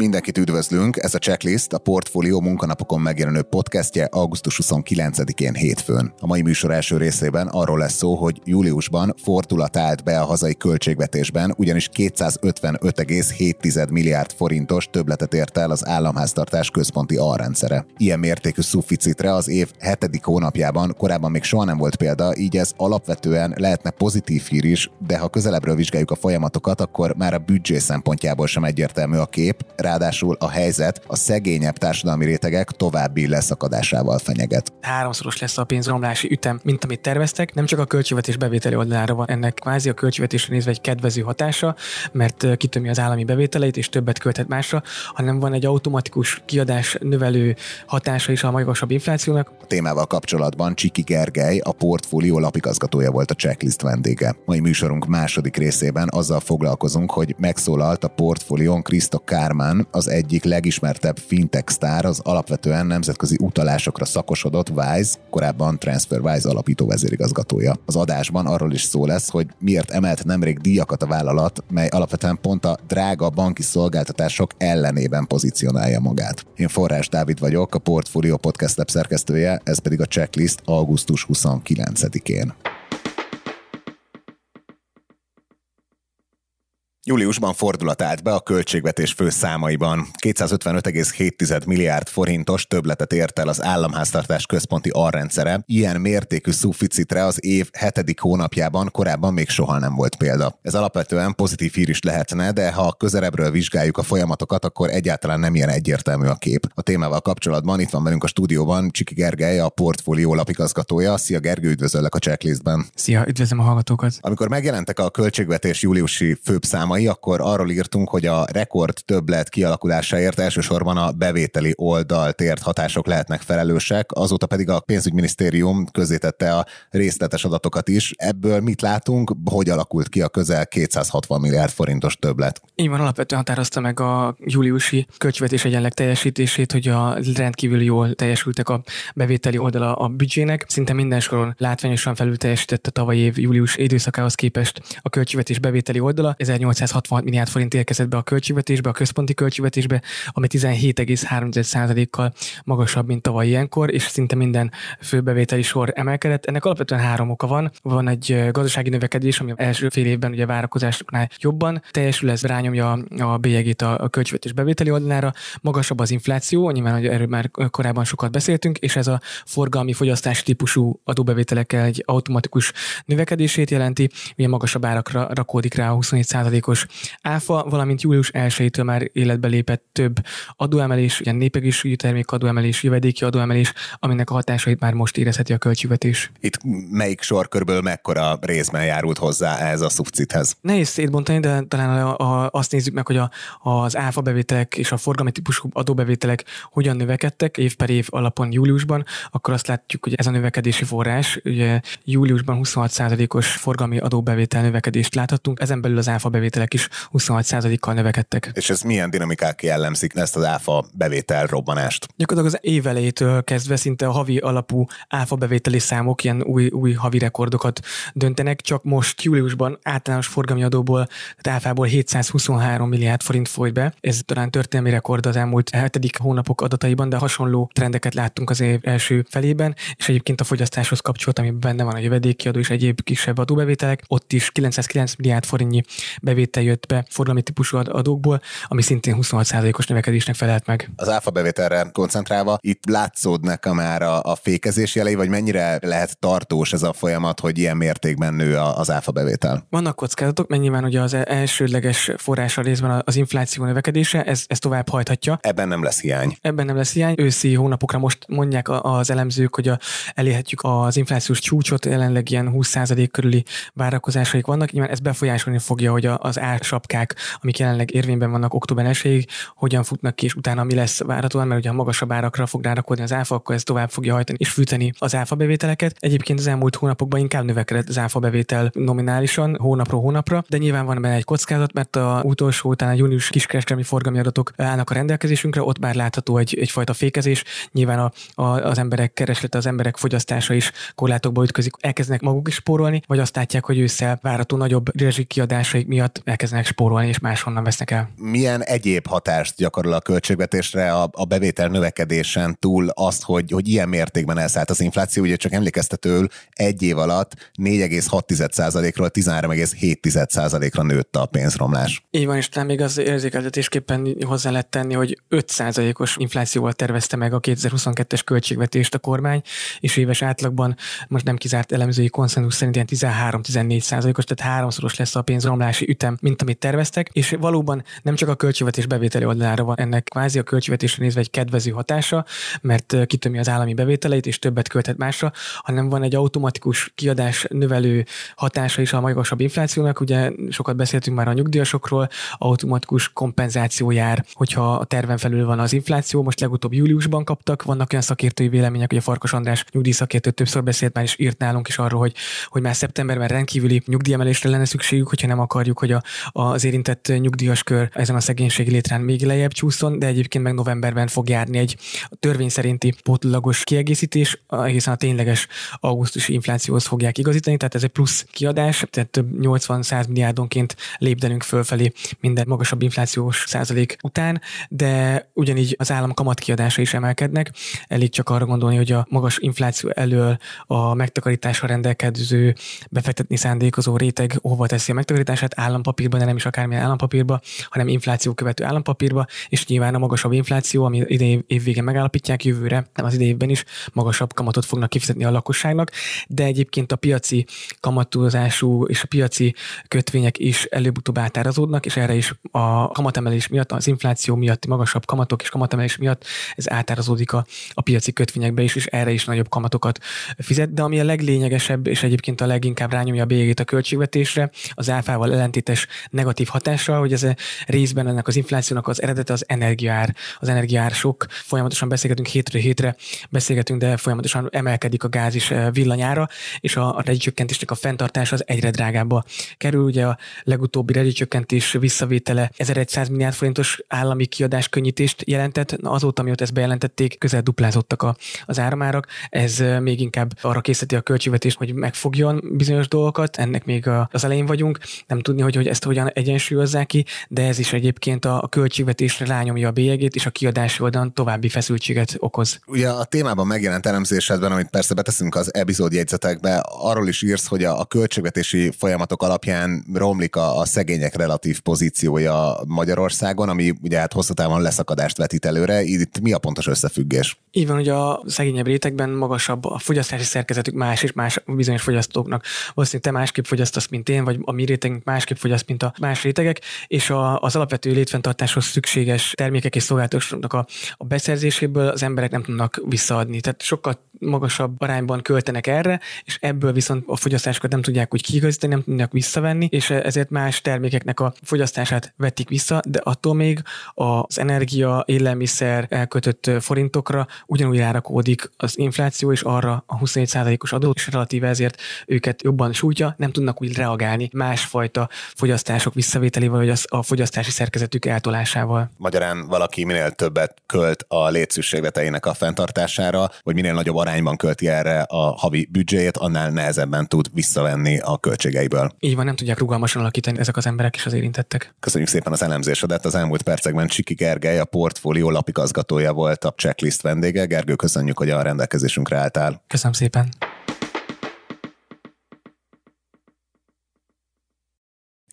Mindenkit üdvözlünk, ez a checklist a Portfolio munkanapokon megjelenő podcastje augusztus 29-én hétfőn. A mai műsor első részében arról lesz szó, hogy júliusban fordulat állt be a hazai költségvetésben, ugyanis 255,7 milliárd forintos többletet ért el az államháztartás központi alrendszere. Ilyen mértékű szuficitre az év hetedik hónapjában korábban még soha nem volt példa, így ez alapvetően lehetne pozitív hír is, de ha közelebbről vizsgáljuk a folyamatokat, akkor már a büdzsé szempontjából sem egyértelmű a kép, ráadásul a helyzet a szegényebb társadalmi rétegek további leszakadásával fenyeget. Háromszoros lesz a pénzromlási ütem, mint amit terveztek. Nem csak a költségvetés bevételi oldalára van ennek kvázi a költségvetésre nézve egy kedvező hatása, mert kitömi az állami bevételeit és többet költhet másra, hanem van egy automatikus kiadás növelő hatása is a magasabb inflációnak. A témával kapcsolatban Csiki Gergely, a portfólió lapigazgatója volt a checklist vendége. Mai műsorunk második részében azzal foglalkozunk, hogy megszólalt a portfólión Krisztok Kármán, az egyik legismertebb fintech sztár, az alapvetően nemzetközi utalásokra szakosodott Wise, korábban TransferWise alapító vezérigazgatója. Az adásban arról is szó lesz, hogy miért emelt nemrég díjakat a vállalat, mely alapvetően pont a drága banki szolgáltatások ellenében pozícionálja magát. Én Forrás Dávid vagyok, a Portfolio Podcast Lab szerkesztője, ez pedig a checklist augusztus 29-én. Júliusban fordulat állt be a költségvetés főszámaiban. 255,7 milliárd forintos többletet ért el az államháztartás központi arrendszere. Ilyen mértékű szuficitre az év hetedik hónapjában korábban még soha nem volt példa. Ez alapvetően pozitív hír is lehetne, de ha közelebbről vizsgáljuk a folyamatokat, akkor egyáltalán nem ilyen egyértelmű a kép. A témával kapcsolatban itt van velünk a stúdióban Csiki Gergely, a portfólió lapigazgatója. Szia Gergő, üdvözöllek a checklistben. Szia, üdvözlöm a hallgatókat. Amikor megjelentek a költségvetés júliusi főbb számai, számai, akkor arról írtunk, hogy a rekord többlet kialakulásáért elsősorban a bevételi oldalt ért hatások lehetnek felelősek, azóta pedig a pénzügyminisztérium közzétette a részletes adatokat is. Ebből mit látunk, hogy alakult ki a közel 260 milliárd forintos többlet? Így van, alapvetően határozta meg a júliusi költségvetés egyenleg teljesítését, hogy a rendkívül jól teljesültek a bevételi oldala a büdzsének. Szinte minden soron látványosan felül teljesített a tavalyi év július időszakához képest a költségvetés bevételi oldala. 1800 166 milliárd forint érkezett be a költségvetésbe, a központi költségvetésbe, ami 17,3%-kal magasabb, mint tavaly ilyenkor, és szinte minden főbevételi sor emelkedett. Ennek alapvetően három oka van. Van egy gazdasági növekedés, ami első fél évben ugye várakozásoknál jobban teljesül, ez rányomja a bélyegét a költségvetés bevételi oldalára, magasabb az infláció, nyilván hogy erről már korábban sokat beszéltünk, és ez a forgalmi fogyasztási típusú adóbevételekkel egy automatikus növekedését jelenti, ugye magasabb árakra rakódik rá a 27%-os os áfa, valamint július 1-től már életbe lépett több adóemelés, ugye népegészségügyi termék adóemelés, jövedéki adóemelés, aminek a hatásait már most érezheti a költségvetés. Itt melyik sorkörből mekkora részben járult hozzá ez a szubcithez? Nehéz szétbontani, de talán a, a, azt nézzük meg, hogy a, az áfa bevételek és a forgalmi típusú adóbevételek hogyan növekedtek év per év alapon júliusban, akkor azt látjuk, hogy ez a növekedési forrás, ugye júliusban 26%-os forgalmi adóbevétel növekedést láthattunk, ezen belül az áfa bevételek bevételek is 26%-kal növekedtek. És ez milyen dinamikák jellemzik ezt az áfa bevétel robbanást? Gyakorlatilag az év elejétől kezdve szinte a havi alapú áfa bevételi számok ilyen új, új havi rekordokat döntenek, csak most júliusban általános forgalmi adóból, tehát áfából 723 milliárd forint folyt be. Ez talán történelmi rekord az elmúlt hetedik hónapok adataiban, de hasonló trendeket láttunk az év első felében, és egyébként a fogyasztáshoz kapcsolat, ami benne van a jövedéki adó és egyéb kisebb adóbevételek, ott is 909 milliárd forintnyi bevétel bevétel jött be forgalmi típusú adókból, ami szintén 26%-os növekedésnek felelt meg. Az áfa bevételre koncentrálva, itt látszódnak a már a, a fékezés jelei, vagy mennyire lehet tartós ez a folyamat, hogy ilyen mértékben nő az áfa bevétel? Vannak kockázatok, mert nyilván ugye az elsődleges forrása részben az infláció növekedése, ez, ez tovább hajthatja. Ebben nem lesz hiány. Ebben nem lesz hiány. Őszi hónapokra most mondják az elemzők, hogy a, elérhetjük az inflációs csúcsot, jelenleg ilyen 20% körüli várakozásaik vannak. Nyilván ez befolyásolni fogja, hogy az az ársapkák, amik jelenleg érvényben vannak október 1 hogyan futnak ki, és utána mi lesz várhatóan, mert ugye a magasabb árakra fog rárakodni az áfa, akkor ez tovább fogja hajtani és fűteni az áfa bevételeket. Egyébként az elmúlt hónapokban inkább növekedett az áfa bevétel nominálisan, hónapról hónapra, de nyilván van benne egy kockázat, mert a utolsó után a június kiskereskedelmi forgalmi adatok állnak a rendelkezésünkre, ott már látható egy, egyfajta fékezés. Nyilván a, a, az emberek kereslete, az emberek fogyasztása is korlátokba ütközik, elkezdenek maguk is spórolni, vagy azt látják, hogy ősszel várható nagyobb rezsi kiadásaik miatt elkezdenek spórolni, és máshonnan vesznek el. Milyen egyéb hatást gyakorol a költségvetésre a, a bevétel növekedésen túl azt, hogy, hogy ilyen mértékben elszállt az infláció, ugye csak emlékeztetőül egy év alatt 4,6%-ról 13,7%-ra nőtt a pénzromlás. Így van, és talán még az érzékeltetésképpen hozzá lehet tenni, hogy 5%-os inflációval tervezte meg a 2022-es költségvetést a kormány, és éves átlagban most nem kizárt elemzői konszenzus szerint ilyen 13-14 százalékos, tehát háromszoros lesz a pénzromlási ütem, mint amit terveztek, és valóban nem csak a költségvetés bevételi oldalára van ennek kvázi a költségvetésre nézve egy kedvező hatása, mert kitömi az állami bevételeit és többet költhet másra, hanem van egy automatikus kiadás növelő hatása is a magasabb inflációnak. Ugye sokat beszéltünk már a nyugdíjasokról, automatikus kompenzáció jár, hogyha a terven felül van az infláció. Most legutóbb júliusban kaptak, vannak olyan szakértői vélemények, hogy a Farkas András nyugdíjszakértő többször beszélt már is írt nálunk is arról, hogy, hogy már szeptemberben rendkívüli nyugdíjemelésre lenne szükségük, hogyha nem akarjuk, hogy a, az érintett nyugdíjas kör ezen a szegénységi létrán még lejjebb csúszon, de egyébként meg novemberben fog járni egy törvény szerinti pótlagos kiegészítés, egészen a tényleges augusztusi inflációhoz fogják igazítani, tehát ez egy plusz kiadás, tehát több 80-100 milliárdonként lépdenünk fölfelé minden magasabb inflációs százalék után, de ugyanígy az állam kamatkiadása is emelkednek. Elég csak arra gondolni, hogy a magas infláció elől a megtakarításra rendelkező befektetni szándékozó réteg hova teszi a megtakarítását állampapírban, de nem is akármilyen állampapírba, hanem infláció követő állampapírba, és nyilván a magasabb infláció, ami idei év végén megállapítják jövőre, nem az idei évben is magasabb kamatot fognak kifizetni a lakosságnak, de egyébként a piaci kamatozású és a piaci kötvények is előbb-utóbb átárazódnak, és erre is a kamatemelés miatt, az infláció miatt, magasabb kamatok és kamatemelés miatt ez átárazódik a, a piaci kötvényekbe is, és erre is nagyobb kamatokat fizet. De ami a leglényegesebb, és egyébként a leginkább rányomja a bélyegét a költségvetésre, az áfával ellentétes negatív hatással, hogy ez a részben ennek az inflációnak az eredete az energiaár. Az energiaár sok, folyamatosan beszélgetünk hétről hétre, beszélgetünk, de folyamatosan emelkedik a gáz is eh, villanyára, és a, a rezsicsökkentésnek a fenntartása az egyre drágábbá kerül. Ugye a legutóbbi rezsicsökkentés visszavétele 1100 milliárd forintos állami kiadás könnyítést jelentett, Na, azóta, mióta ezt bejelentették, közel duplázottak a, az áramárak. Ez eh, még inkább arra készíti a költségvetést, hogy megfogjon bizonyos dolgokat, ennek még az elején vagyunk, nem tudni, hogy, hogy ezt hogyan egyensúlyozzák ki, de ez is egyébként a, a költségvetésre rányomja a bélyegét, és a kiadási oldalon további feszültséget okoz. Ugye a témában megjelent elemzésedben, amit persze beteszünk az epizódjegyzetekbe, arról is írsz, hogy a, a költségvetési folyamatok alapján romlik a, a szegények relatív pozíciója Magyarországon, ami ugye hát hosszú távon leszakadást vetít előre. Itt mi a pontos összefüggés? Így van, hogy a szegényebb rétegben magasabb a fogyasztási szerkezetük más és más bizonyos fogyasztóknak. Valószínűleg te másképp fogyasztasz, mint én, vagy a mi rétegünk másképp fogyaszt, mint a más rétegek, és a, az alapvető létfenntartáshoz szükséges termékek és szolgáltatásoknak a, a beszerzéséből az emberek nem tudnak visszaadni. Tehát sokkal magasabb arányban költenek erre, és ebből viszont a fogyasztásokat nem tudják úgy kiigazítani, nem tudják visszavenni, és ezért más termékeknek a fogyasztását vetik vissza, de attól még az energia, élelmiszer elkötött forintokra ugyanúgy rárakódik az infláció, és arra a 27%-os adó, és relatíve ezért őket jobban sújtja, nem tudnak úgy reagálni másfajta fogyasztások visszavételével, vagy a fogyasztási szerkezetük eltolásával. Magyarán valaki minél többet költ a létszükségleteinek a fenntartására, vagy minél nagyobb arányban költi erre a havi büdzséjét, annál nehezebben tud visszavenni a költségeiből. Így van, nem tudják rugalmasan alakítani ezek az emberek és az érintettek. Köszönjük szépen az elemzésedet. Az elmúlt percekben Csiki Gergely, a portfólió lapigazgatója volt a checklist vendége. Gergő, köszönjük, hogy a rendelkezésünkre álltál. Köszönöm szépen.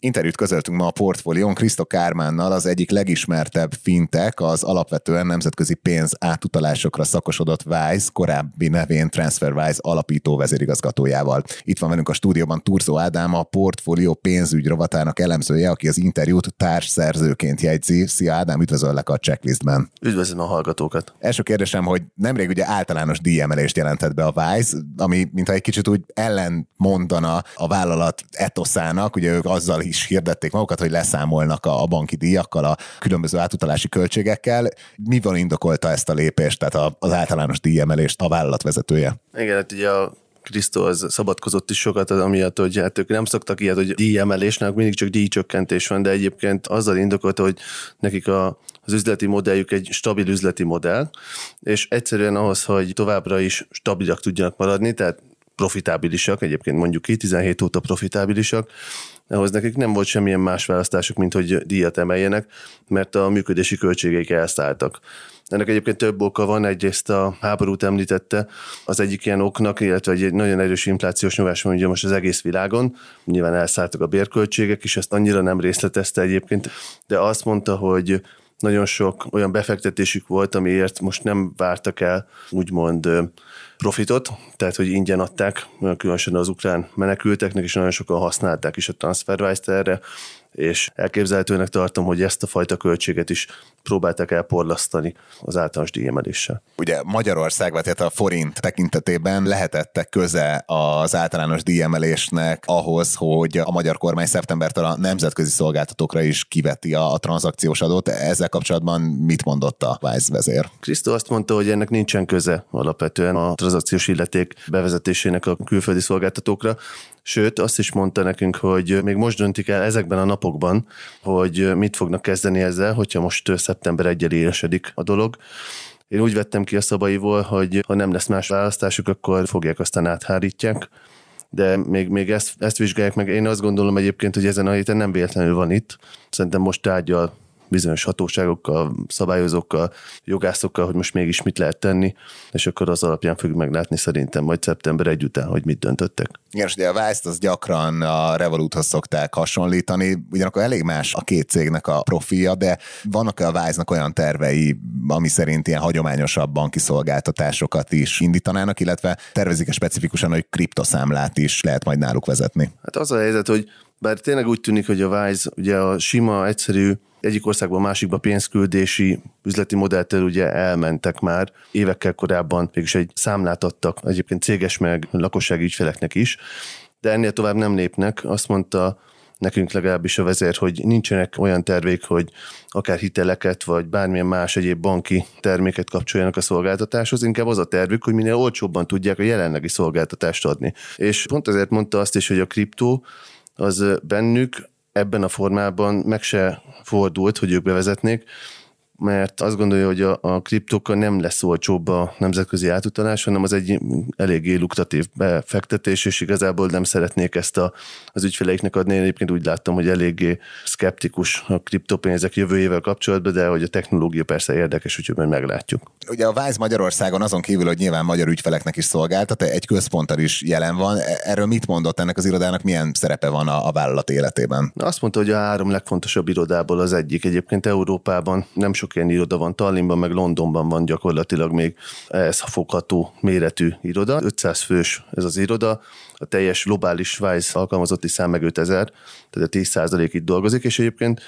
Interjút közöltünk ma a portfólión Krisztok Kármánnal, az egyik legismertebb fintek, az alapvetően nemzetközi pénz átutalásokra szakosodott Wise, korábbi nevén TransferWise alapító vezérigazgatójával. Itt van velünk a stúdióban Turzó Ádám, a portfólió pénzügy rovatának elemzője, aki az interjút társszerzőként jegyzi. Szia Ádám, üdvözöllek a checklistben. Üdvözlöm a hallgatókat. Első kérdésem, hogy nemrég ugye általános díjemelést jelentett be a Wise, ami mintha egy kicsit úgy ellen mondana a vállalat etoszának, ugye ők azzal is is hirdették magukat, hogy leszámolnak a, banki díjakkal, a különböző átutalási költségekkel. Mi van indokolta ezt a lépést, tehát az általános díjemelést a vállalat vezetője? Igen, hát ugye a Krisztó az szabadkozott is sokat az amiatt, hogy hát ők nem szoktak ilyet, hogy díjemelésnek mindig csak díjcsökkentés van, de egyébként azzal indokolta, hogy nekik a, az üzleti modelljük egy stabil üzleti modell, és egyszerűen ahhoz, hogy továbbra is stabilak tudjanak maradni, tehát profitábilisak, egyébként mondjuk ki, 17 óta profitábilisak, ahhoz nekik nem volt semmilyen más választásuk, mint hogy díjat emeljenek, mert a működési költségeik elszálltak. Ennek egyébként több oka van, egyrészt a háborút említette, az egyik ilyen oknak, illetve egy nagyon erős inflációs nyomás van ugye most az egész világon, nyilván elszálltak a bérköltségek is, ezt annyira nem részletezte egyébként, de azt mondta, hogy nagyon sok olyan befektetésük volt, amiért most nem vártak el úgymond profitot, tehát hogy ingyen adták, különösen az ukrán menekülteknek, és nagyon sokan használták is a TransferWise-t erre, és elképzelhetőnek tartom, hogy ezt a fajta költséget is próbálták elporlasztani az általános díjemeléssel. Ugye Magyarország, vagy tehát a forint tekintetében lehetette köze az általános díjemelésnek ahhoz, hogy a magyar kormány szeptembertől a nemzetközi szolgáltatókra is kiveti a, a tranzakciós adót. Ezzel kapcsolatban mit mondott a Wise vezér? Krisztó azt mondta, hogy ennek nincsen köze alapvetően a tranzakciós illeték bevezetésének a külföldi szolgáltatókra. Sőt, azt is mondta nekünk, hogy még most döntik el ezekben a napokban, hogy mit fognak kezdeni ezzel, hogyha most szeptember 1 élesedik a dolog. Én úgy vettem ki a szabaiból, hogy ha nem lesz más választásuk, akkor fogják, aztán áthárítják de még, még ezt, ezt vizsgálják meg. Én azt gondolom egyébként, hogy ezen a héten nem véletlenül van itt. Szerintem most tárgyal bizonyos hatóságokkal, szabályozókkal, jogászokkal, hogy most mégis mit lehet tenni, és akkor az alapján fogjuk meglátni szerintem majd szeptember egy után, hogy mit döntöttek. Igen, és ugye a Vice-t az gyakran a Revoluthoz szokták hasonlítani, ugyanakkor elég más a két cégnek a profilja, de vannak-e a Vice-nak olyan tervei, ami szerint ilyen hagyományosabb banki szolgáltatásokat is indítanának, illetve tervezik-e specifikusan, hogy kriptoszámlát is lehet majd náluk vezetni? Hát az a helyzet, hogy bár tényleg úgy tűnik, hogy a Wise ugye a sima, egyszerű egyik országban másikba pénzküldési üzleti modelltől ugye elmentek már. Évekkel korábban mégis egy számlát adtak egyébként céges meg lakossági ügyfeleknek is, de ennél tovább nem lépnek. Azt mondta nekünk legalábbis a vezér, hogy nincsenek olyan tervék, hogy akár hiteleket, vagy bármilyen más egyéb banki terméket kapcsoljanak a szolgáltatáshoz, inkább az a tervük, hogy minél olcsóbban tudják a jelenlegi szolgáltatást adni. És pont ezért mondta azt is, hogy a kriptó az bennük ebben a formában meg se fordult, hogy ők bevezetnék, mert azt gondolja, hogy a, a kriptokkal nem lesz olcsóbb a nemzetközi átutalás, hanem az egy eléggé lukratív befektetés, és igazából nem szeretnék ezt a, az ügyfeleiknek adni. Én egyébként úgy láttam, hogy eléggé skeptikus a kriptopénzek jövőjével kapcsolatban, de hogy a technológia persze érdekes, úgyhogy majd meglátjuk. Ugye a Wise Magyarországon azon kívül, hogy nyilván magyar ügyfeleknek is szolgáltat, egy központtal is jelen van. Erről mit mondott ennek az irodának, milyen szerepe van a, a vállalat életében? Azt mondta, hogy a három legfontosabb irodából az egyik. Egyébként Európában nem so sok ilyen iroda van, Tallinnban, meg Londonban van gyakorlatilag még ez a fogható méretű iroda. 500 fős ez az iroda, a teljes globális Wise alkalmazotti szám meg 5000, tehát a 10 itt dolgozik, és egyébként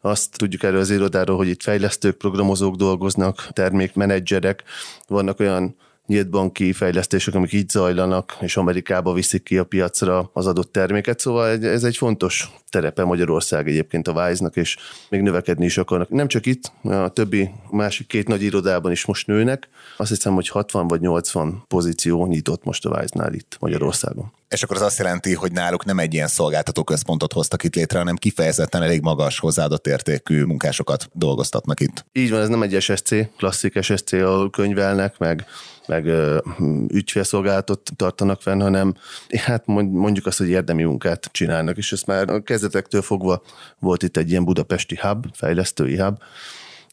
azt tudjuk erről az irodáról, hogy itt fejlesztők, programozók dolgoznak, termékmenedzserek, vannak olyan nyílt banki fejlesztések, amik így zajlanak, és Amerikába viszik ki a piacra az adott terméket, szóval ez egy fontos terepe Magyarország egyébként a Wise-nak, és még növekedni is akarnak. Nem csak itt, a többi másik két nagy irodában is most nőnek. Azt hiszem, hogy 60 vagy 80 pozíció nyitott most a Wise-nál itt Magyarországon. És akkor az azt jelenti, hogy náluk nem egy ilyen szolgáltató központot hoztak itt létre, hanem kifejezetten elég magas hozzáadott értékű munkásokat dolgoztatnak itt. Így van, ez nem egy SSC, klasszik SSC, ahol könyvelnek, meg meg ügyfélszolgálatot tartanak fenn, hanem hát mondjuk azt, hogy érdemi munkát csinálnak, és ezt már a kezdetektől fogva volt itt egy ilyen budapesti hub, fejlesztői hub,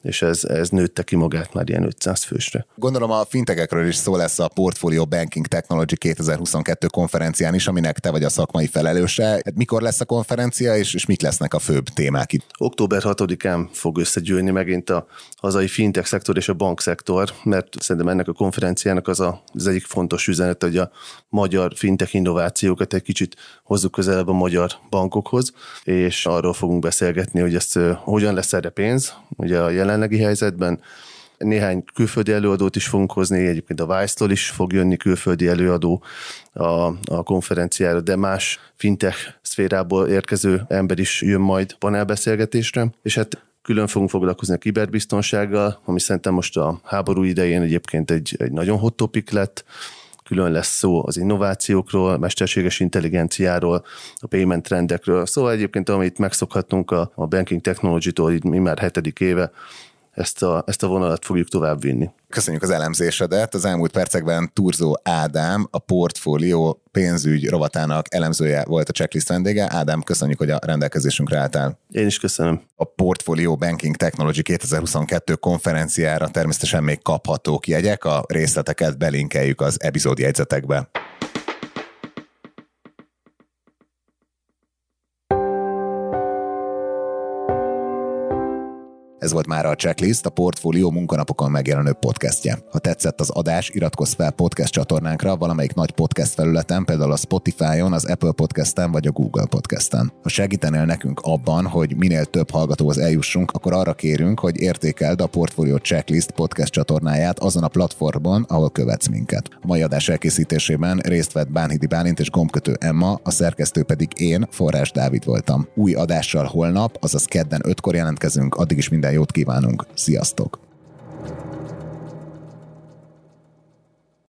és ez, ez nőtte ki magát már ilyen 500 fősre. Gondolom a fintekekről is szó lesz a Portfolio Banking Technology 2022 konferencián is, aminek te vagy a szakmai felelőse. Hát mikor lesz a konferencia, és, és mik lesznek a főbb témák itt? Október 6-án fog összegyűlni megint a hazai fintech szektor és a bankszektor, mert szerintem ennek a konferenciának az a, az egyik fontos üzenet, hogy a magyar fintech innovációkat egy kicsit hozzuk közelebb a magyar bankokhoz, és arról fogunk beszélgetni, hogy ezt hogyan lesz erre pénz. Ugye a jelen jelenlegi helyzetben, Néhány külföldi előadót is fogunk hozni, egyébként a Vice-tól is fog jönni külföldi előadó a, a konferenciára, de más fintech szférából érkező ember is jön majd panelbeszélgetésre, és hát külön fogunk foglalkozni a kiberbiztonsággal, ami szerintem most a háború idején egyébként egy, egy nagyon hot topic lett, külön lesz szó az innovációkról, mesterséges intelligenciáról, a payment trendekről. Szóval egyébként, amit megszokhattunk a, a banking technology-tól, mi már hetedik éve, ezt a, ezt a vonalat fogjuk tovább vinni. Köszönjük az elemzésedet. Az elmúlt percekben Turzó Ádám, a portfólió pénzügy rovatának elemzője volt a checklist vendége. Ádám, köszönjük, hogy a rendelkezésünkre álltál. Én is köszönöm. A Portfolio Banking Technology 2022 konferenciára természetesen még kaphatók jegyek, a részleteket belinkeljük az epizódjegyzetekbe. Ez volt már a Checklist, a Portfolio munkanapokon megjelenő podcastje. Ha tetszett az adás, iratkozz fel podcast csatornánkra valamelyik nagy podcast felületen, például a Spotify-on, az Apple Podcast-en vagy a Google Podcast-en. Ha segítenél nekünk abban, hogy minél több hallgatóhoz eljussunk, akkor arra kérünk, hogy értékeld a Portfolio Checklist podcast csatornáját azon a platformon, ahol követsz minket. A mai adás elkészítésében részt vett Bánhidi Bálint és gombkötő Emma, a szerkesztő pedig én, Forrás Dávid voltam. Új adással holnap, azaz kedden 5-kor jelentkezünk, addig is minden jót kívánunk. Sziasztok!